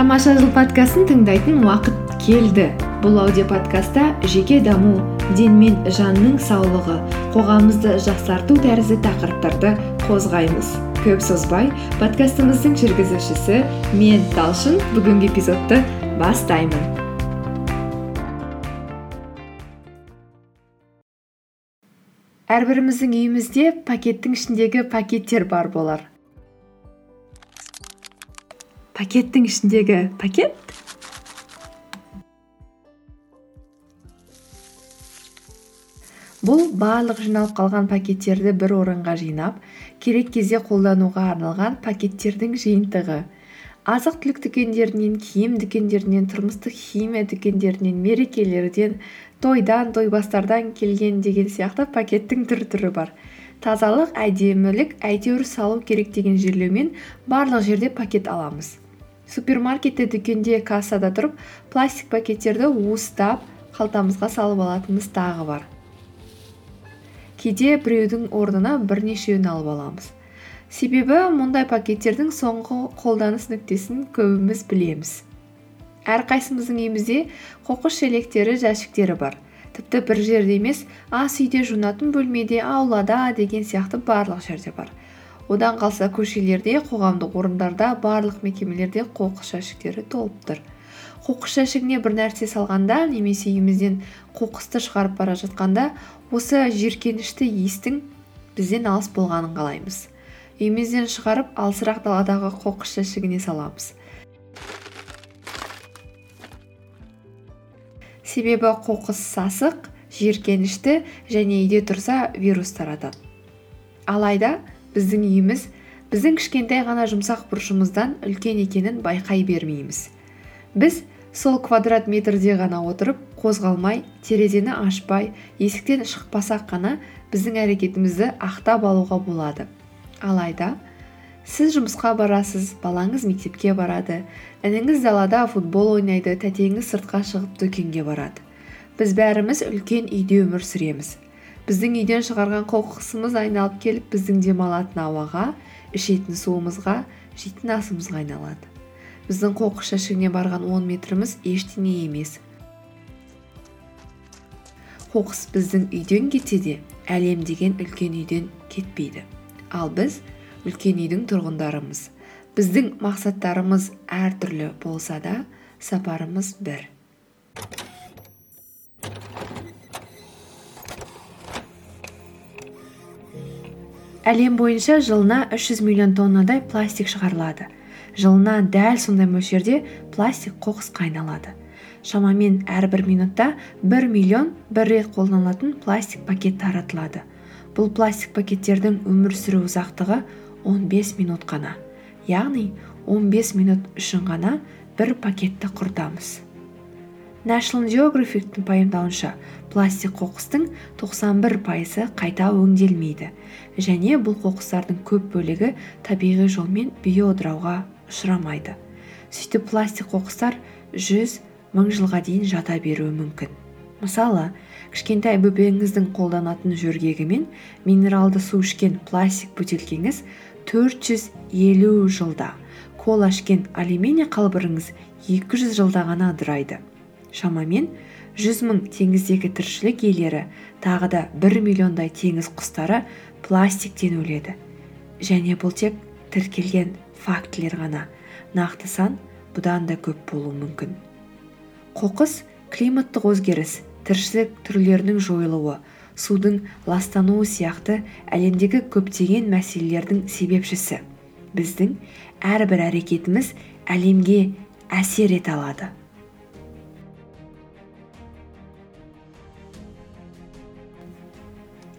тамаша жыл подкастын тыңдайтын уақыт келді. Бұл аудиоподкастта жеке даму ден мен жанның саулығы қоғамымызды жақсарту тәрізді тақырыптарды қозғаймыз. Көп созбай подкастымыздың жүргізушісі мен талшын бүгінгі эпизодты бастаймын. Әрбіріміздің үйімізде пакеттің ішіндегі пакеттер бар болар. Пакеттің ішіндегі пакет. Бұл барлық жиналып қалған пакеттерді бір орынға жинап керек кезде қолдануға арналған пакеттердің жиынтығы. Азық түлік дүкендерінен киім дүкендерінен тұрмыстық химия дүкендерінен мерекелерден тойдан тойбастардан келген деген сияқты пакеттің түр түрі бар. Тазалық әдемілік әйтеуір салу керек деген жерлеумен барлық жерде пакет аламыз. Супермаркетте дүкенде кассада тұрып пластик пакеттерді уыстап қалтамызға салып алатынымыз тағы бар. Кейде біреудің орнына бірнешеуін алып аламыз. Себебі мұндай пакеттердің соңғы қолданыс нүктесін көбіміз білеміз. Әрқайсымыздың үйімізде қоқыс шелектері жәшіктері бар. Тіпті бір жерде емес ас үйде жуынатын бөлмеде аулада деген сияқты барлық жерде бар. Одан қалса көшелерде қоғамдық орындарда барлық мекемелерде қоқыс жәшіктері толып тұр. Қоқыс жәшігіне бір нәрсе салғанда немесе үйімізден қоқысты шығарып бара жатқанда осы жиіркенішті иістің бізден алыс болғанын қалаймыз. Үйімізден шығарып алысырақ даладағы қоқыс жәшігіне саламыз. Себебі қоқыс сасық жиіркенішті және үйде тұрса вирус таратады. Алайда біздің үйіміз біздің кішкентай ғана жұмсақ бұрышымыздан үлкен екенін байқай бермейміз. Біз сол квадрат метрде ғана отырып қозғалмай терезені ашпай есіктен шықпасақ қана біздің әрекетімізді ақтап алуға болады. Алайда сіз жұмысқа барасыз балаңыз мектепке барады ініңіз далада футбол ойнайды тәтеңіз сыртқа шығып дүкенге барады. Біз бәріміз үлкен үйде өмір сүреміз. Біздің үйден шығарған қоқысымыз айналып келіп біздің демалатын ауаға ішетін суымызға жейтін асымызға айналады. Біздің қоқыс жәшігіне барған он метріміз ештеңе емес. Қоқыс біздің үйден кетсе де әлем деген үлкен үйден кетпейді. Ал біз үлкен үйдің тұрғындарымыз. Біздің мақсаттарымыз әртүрлі болса да сапарымыз бір. Әлем бойынша жылына 300 миллион тоннадай пластик шығарылады. Жылына дәл сондай мөлшерде пластик қоқысқа айналады. Шамамен әрбір минутта 1 миллион бір рет қолданылатын пластик пакет таратылады. Бұл пластик пакеттердің өмір сүру ұзақтығы 15 минут қана. Яғни 15 минут үшін ғана бір пакетті құртамыз. National geographicтің пайымдауынша пластик қоқыстың 91 пайызы қайта өңделмейді. Және бұл қоқыстардың көп бөлігі табиғи жолмен биоыдырауға ұшырамайды. Сөйтіп пластик қоқыстар жүз мың жылға дейін жата беруі мүмкін. Мысалы кішкентай бөбегіңіздің қолданатын жөргегі мен минералды су ішкен пластик бөтелкеңіз 450 жылда. Кола ішкен алюминий қалбырыңыз 200 жылда ғана ыдырайды. Шамамен жүз мың теңіздегі тіршілік иелері тағы да бір миллиондай теңіз құстары пластиктен өледі. Және бұл тек тіркелген фактілер ғана. Нақты сан бұдан да көп болуы мүмкін. Қоқыс климаттық өзгеріс тіршілік түрлерінің жойылуы судың ластануы сияқты әлемдегі көптеген мәселелердің себепшісі. Біздің әрбір әрекетіміз әлемге әсер ете алады.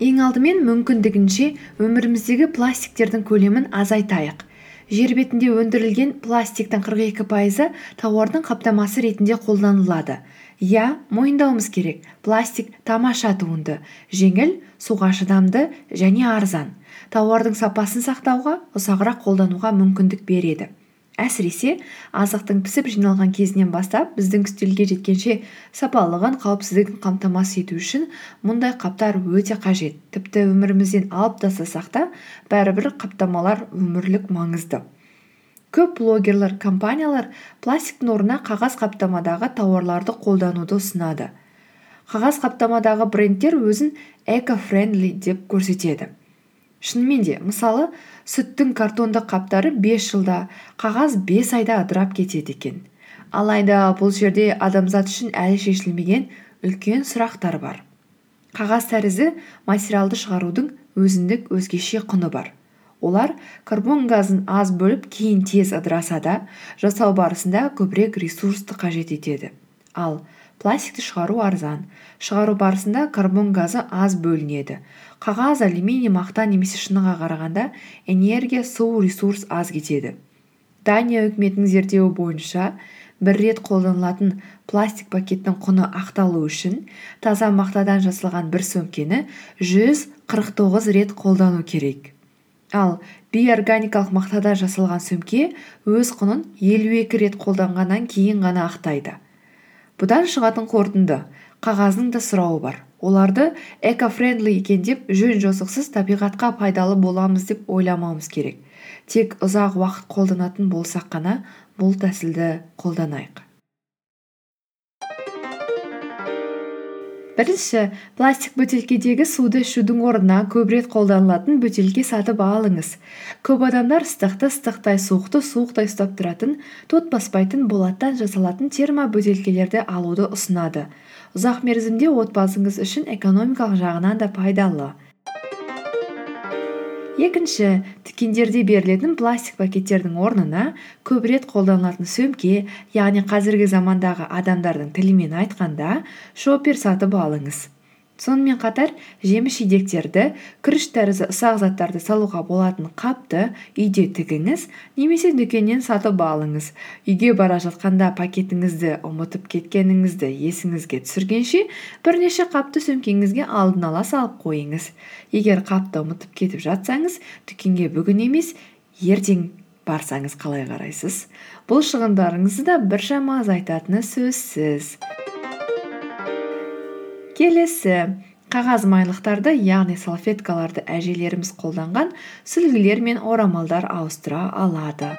Ең алдымен мүмкіндігінше өміріміздегі пластиктердің көлемін азайтайық. Жер бетінде өндірілген пластиктің қырық екі пайызы тауардың қаптамасы ретінде қолданылады. Иә мойындауымыз керек. Пластик тамаша туынды жеңіл суға шыдамды және арзан. Тауардың сапасын сақтауға ұзағырақ қолдануға мүмкіндік береді. Әсіресе азықтың пісіп жиналған кезінен бастап біздің үстелге жеткенше сапалығын қауіпсіздігін қамтамасыз ету үшін мұндай қаптар өте қажет. Тіпті өмірімізден алып тастасақ та бәрібір қаптамалар өмірлік маңызды. Көп блогерлер компаниялар пластиктің орнына қағаз қаптамадағы тауарларды қолдануды ұсынады. Қағаз қаптамадағы брендтер өзін эко френдли деп көрсетеді. Шынымен де мысалы сүттің картондық қаптары 5 жылда қағаз 5 айда ыдырап кетеді екен. Алайда бұл жерде адамзат үшін әлі шешілмеген үлкен сұрақтар бар. Қағаз тәрізді материалды шығарудың өзіндік өзгеше құны бар. Олар карбон газын аз бөліп кейін тез ыдыраса да жасау барысында көбірек ресурсты қажет етеді. Ал пластикті шығару арзан. Шығару барысында карбон газы аз бөлінеді. Қағаз алюминий мақта немесе шыныға қарағанда энергия су ресурс аз кетеді. Дания үкіметінің зерттеуі бойынша бір рет қолданылатын пластик пакеттің құны ақталу үшін таза мақтадан жасалған бір сөмкені жүз қырық тоғыз рет қолдану керек. Ал бейорганикалық мақтадан жасалған сөмке өз құнын елу екі рет қолданғаннан кейін ғана ақтайды. Бұдан шығатын қорытынды қағаздың да сұрауы бар. Оларды экофрендли екен деп жөн жосықсыз табиғатқа пайдалы боламыз деп ойламауымыз керек. Тек ұзақ уақыт қолданатын болсақ қана бұл тәсілді қолданайық. Бірінші пластик бөтелкедегі суды ішудің орнына көп рет қолданылатын бөтелке сатып алыңыз. Көп адамдар ыстықты ыстықтай суықты суықтай ұстап тұратын тот баспайтын болаттан жасалатын термобөтелкелерді алуды ұсынады. Ұзақ мерзімде отбасыңыз үшін экономикалық жағынан да пайдалы. Екінші дүкендерде берілетін пластик пакеттердің орнына көп рет қолданылатын сөмке яғни қазіргі замандағы адамдардың тілімен айтқанда шоппер сатып алыңыз. Сонымен қатар жеміс жидектерді күріш тәрізді ұсақ заттарды салуға болатын қапты үйде тігіңіз немесе дүкеннен сатып алыңыз. Үйге бара жатқанда пакетіңізді ұмытып кеткеніңізді есіңізге түсіргенше бірнеше қапты сөмкеңізге алдын ала салып қойыңыз. Егер қапты ұмытып кетіп жатсаңыз дүкенге бүгін емес ертең барсаңыз қалай қарайсыз? Бұл шығындарыңызды да біршама азайтатыны сөзсіз. Келесі қағаз майлықтарды яғни салфеткаларды әжелеріміз қолданған сүлгілер мен орамалдар ауыстыра алады.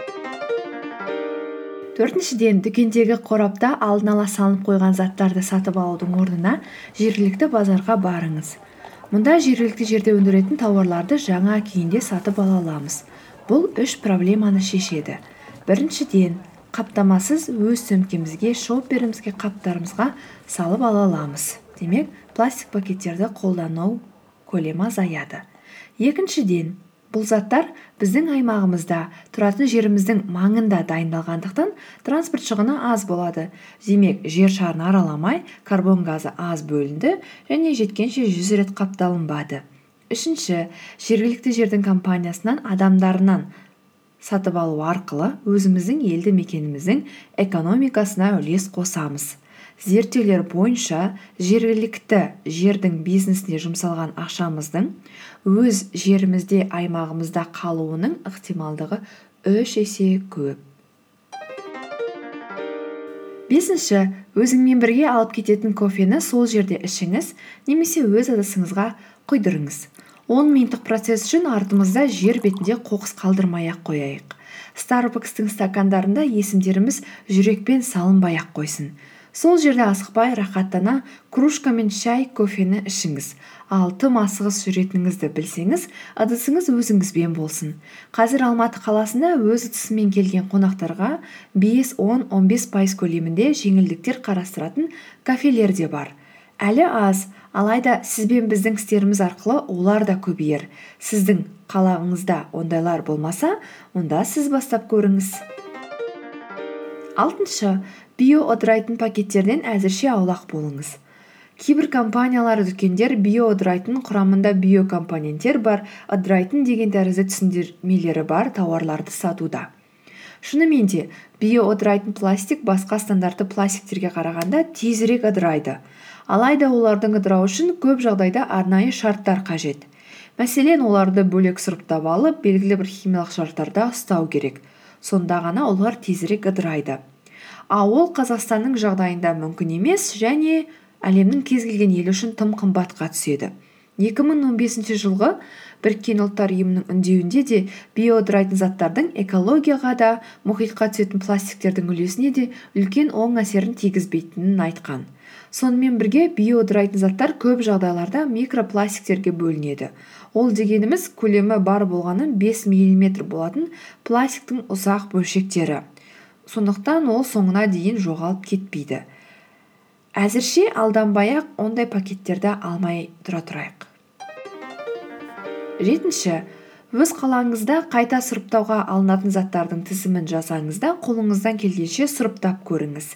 Төртіншіден дүкендегі қорапта алдын ала салынып қойған заттарды сатып алудың орнына жергілікті базарға барыңыз. Мұнда жергілікті жерде өндіретін тауарларды жаңа күйінде сатып ала аламыз. Бұл үш проблеманы шешеді. Біріншіден қаптамасыз өз сөмкемізге шоперімізге қаптарымызға салып ала аламыз. Демек пластик пакеттерді қолдану көлемі азаяды. Екіншіден бұл заттар біздің аймағымызда тұратын жеріміздің маңында дайындалғандықтан транспорт шығыны аз болады. Демек жер шарын араламай карбон газы аз бөлінді және жеткенше жүз рет қапталынбады. Үшінші жергілікті жердің компаниясынан адамдарынан сатып алу арқылы өзіміздің елді мекеніміздің экономикасына үлес қосамыз. Зерттеулер бойынша жергілікті жердің бизнесіне жұмсалған ақшамыздың өз жерімізде аймағымызда қалуының ықтималдығы үш есе көп. Бесінші өзіңмен бірге алып кететін кофені сол жерде ішіңіз немесе өз ыдысыңызға құйдырыңыз. Он минуттық процесс үшін артымызда жер бетінде қоқыс қалдырмай ақ қояйық. Старбакстың стакандарында есімдеріміз жүрекпен салынбай ақ қойсын. Сол жерде асықпай рахаттана кружкамен шай кофені ішіңіз. Ал тым асығыс жүретініңізді білсеңіз ыдысыңыз өзіңізбен болсын. Қазір алматы қаласында өз ыдысымен келген қонақтарға бес он он бес пайыз көлемінде жеңілдіктер қарастыратын кафелер де бар. Әлі аз. Алайда сіз бен біздің істеріміз арқылы олар да көбейер. Сіздің қалағыңызда ондайлар болмаса онда сіз бастап көріңіз. Алтыншы биоыдырайтын пакеттерден әзірше аулақ болыңыз. Кейбір компаниялар дүкендер биоыдырайтын құрамында биокомпоненттер бар ыдырайтын деген тәрізді түсіндірмелері бар тауарларды сатуда. Шынымен де биоыдырайтын пластик басқа стандартты пластиктерге қарағанда тезірек ыдырайды. Алайда олардың ыдырауы үшін көп жағдайда арнайы шарттар қажет. Мәселен оларды бөлек сұрыптап алып белгілі бір химиялық шарттарда ұстау керек. Сонда ғана олар тезірек ыдырайды. Ал ол қазақстанның жағдайында мүмкін емес және әлемнің кез келген елі үшін тым қымбатқа түседі. екі мың он бесінші жылғы біріккен ұлттар ұйымының үндеуінде де биодырайтын заттардың экологияға да мұхитқа түсетін пластиктердің үлесіне де үлкен оң әсерін тигізбейтінін айтқан. Сонымен бірге биодырайтын заттар көп жағдайларда микропластиктерге бөлінеді. Ол дегеніміз көлемі бар болғаны бес миллиметр болатын пластиктің ұсақ бөлшектері. Сондықтан ол соңына дейін жоғалып кетпейді. Әзірше алданбай ақ ондай пакеттерді алмай тұра тұрайық. Жетінші өз қалаңызда қайта сұрыптауға алынатын заттардың тізімін жасаңыз да қолыңыздан келгенше сұрыптап көріңіз.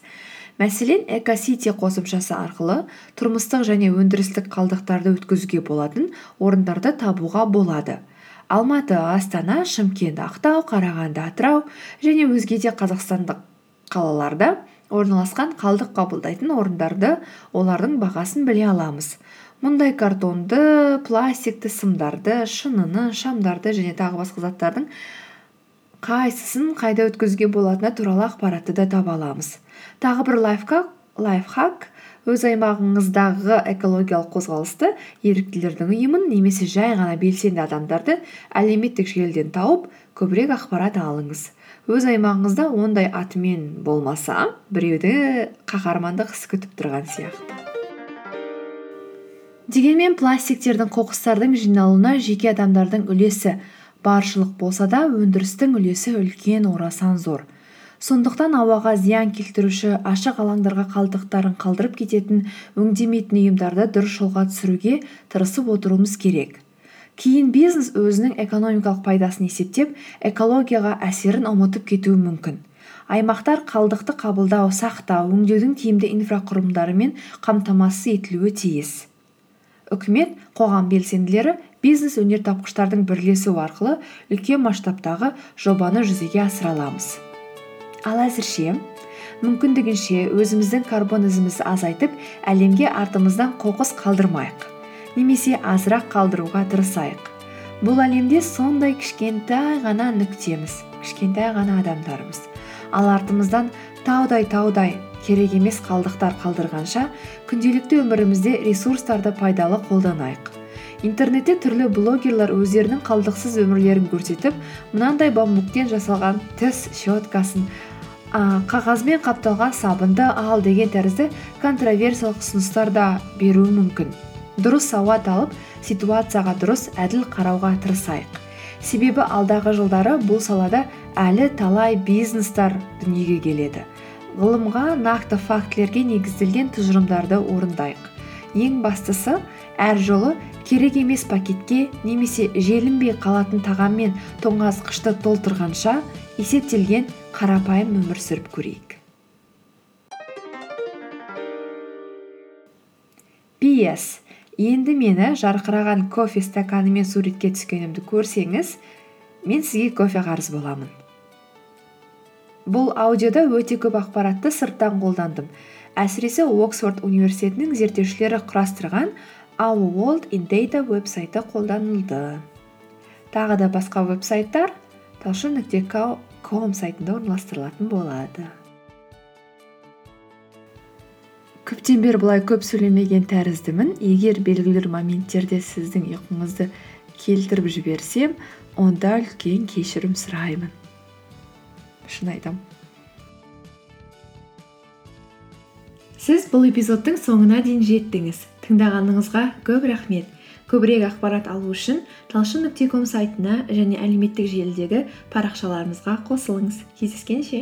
Мәселен экосити қосымшасы арқылы тұрмыстық және өндірістік қалдықтарды өткізуге болатын орындарды табуға болады. Алматы астана шымкент ақтау қарағанды атырау және өзге де қазақстандық қалаларда орналасқан қалдық қабылдайтын орындарды олардың бағасын біле аламыз. Мұндай картонды пластикті сымдарды шыныны шамдарды және тағы басқа заттардың қайсысын қайда өткізуге болатыны туралы ақпаратты да таба аламыз. Тағы бір лайфхак өз аймағыңыздағы экологиялық қозғалысты еріктілердің ұйымын немесе жай ғана белсенді адамдарды әлеуметтік желіден тауып көбірек ақпарат алыңыз. Өз аймағыңызда ондай атымен болмаса біреуді қаһармандық іс күтіп тұрған сияқты. Дегенмен пластиктердің қоқыстардың жиналуына жеке адамдардың үлесі баршылық болса да өндірістің үлесі үлкен орасан зор. Сондықтан ауаға зиян келтіруші ашық алаңдарға қалдықтарын қалдырып кететін өңдемейтін ұйымдарды дұрыс жолға түсіруге тырысып отыруымыз керек. Кейін бизнес өзінің экономикалық пайдасын есептеп экологияға әсерін ұмытып кетуі мүмкін. Аймақтар қалдықты қабылдау сақтау өңдеудің тиімді инфрақұрылымдарымен қамтамасыз етілуі тиіс. Үкімет қоғам белсенділері бизнес өнертапқыштардың бірлесуі арқылы үлкен масштабтағы жобаны жүзеге асыра аламыз. Ал әзірше мүмкіндігінше өзіміздің карбон ізімізді азайтып әлемге артымыздан қоқыс қалдырмайық немесе азырақ қалдыруға тырысайық. Бұл әлемде сондай кішкентай ғана нүктеміз кішкентай ғана адамдармыз ал артымыздан таудай таудай керек емес қалдықтар қалдырғанша күнделікті өмірімізде ресурстарды пайдалы қолданайық. Интернетте түрлі блогерлар өздерінің қалдықсыз өмірлерін көрсетіп мынандай бамбуктен жасалған тіс щеткасын қағазбен қапталған сабынды ал деген тәрізді контроверсиялық ұсыныстар да беруі мүмкін. Дұрыс сауат алып ситуацияға дұрыс әділ қарауға тырысайық. Себебі алдағы жылдары бұл салада әлі талай бизнестар дүниеге келеді. Ғылымға нақты фактілерге негізделген тұжырымдарды орындайық. Ең бастысы әр жолы керек емес пакетке немесе желінбей қалатын тағам мен тоңазытқышты толтырғанша есептелген қарапайым өмір сүріп көрейік. Ps енді мені жарқыраған кофе стаканымен суретке түскенімді көрсеңіз мен сізге кофе қарыз боламын. Бұл аудиода өте көп ақпаратты сырттан қолдандым. Әсіресе оксфорд университетінің зерттеушілері құрастырған our world in data веб-сайты қолданылды. Тағы да басқа веб-сайттар талшын нүкте ком сайтында орналастырылатын болады. Көптен бері былай көп сөйлемеген тәріздімін. Егер белгілі бір моменттерде сіздің ұйқыңызды келтіріп жіберсем онда үлкен кешірім сұраймын. Шын айтамын сіз бұл эпизодтың соңына дейін жеттіңіз. Тыңдағаныңызға көп рахмет. Көбірек ақпарат алу үшін талшын нүкте сайтына және әлеуметтік желідегі парақшаларымызға қосылыңыз. Кездескенше!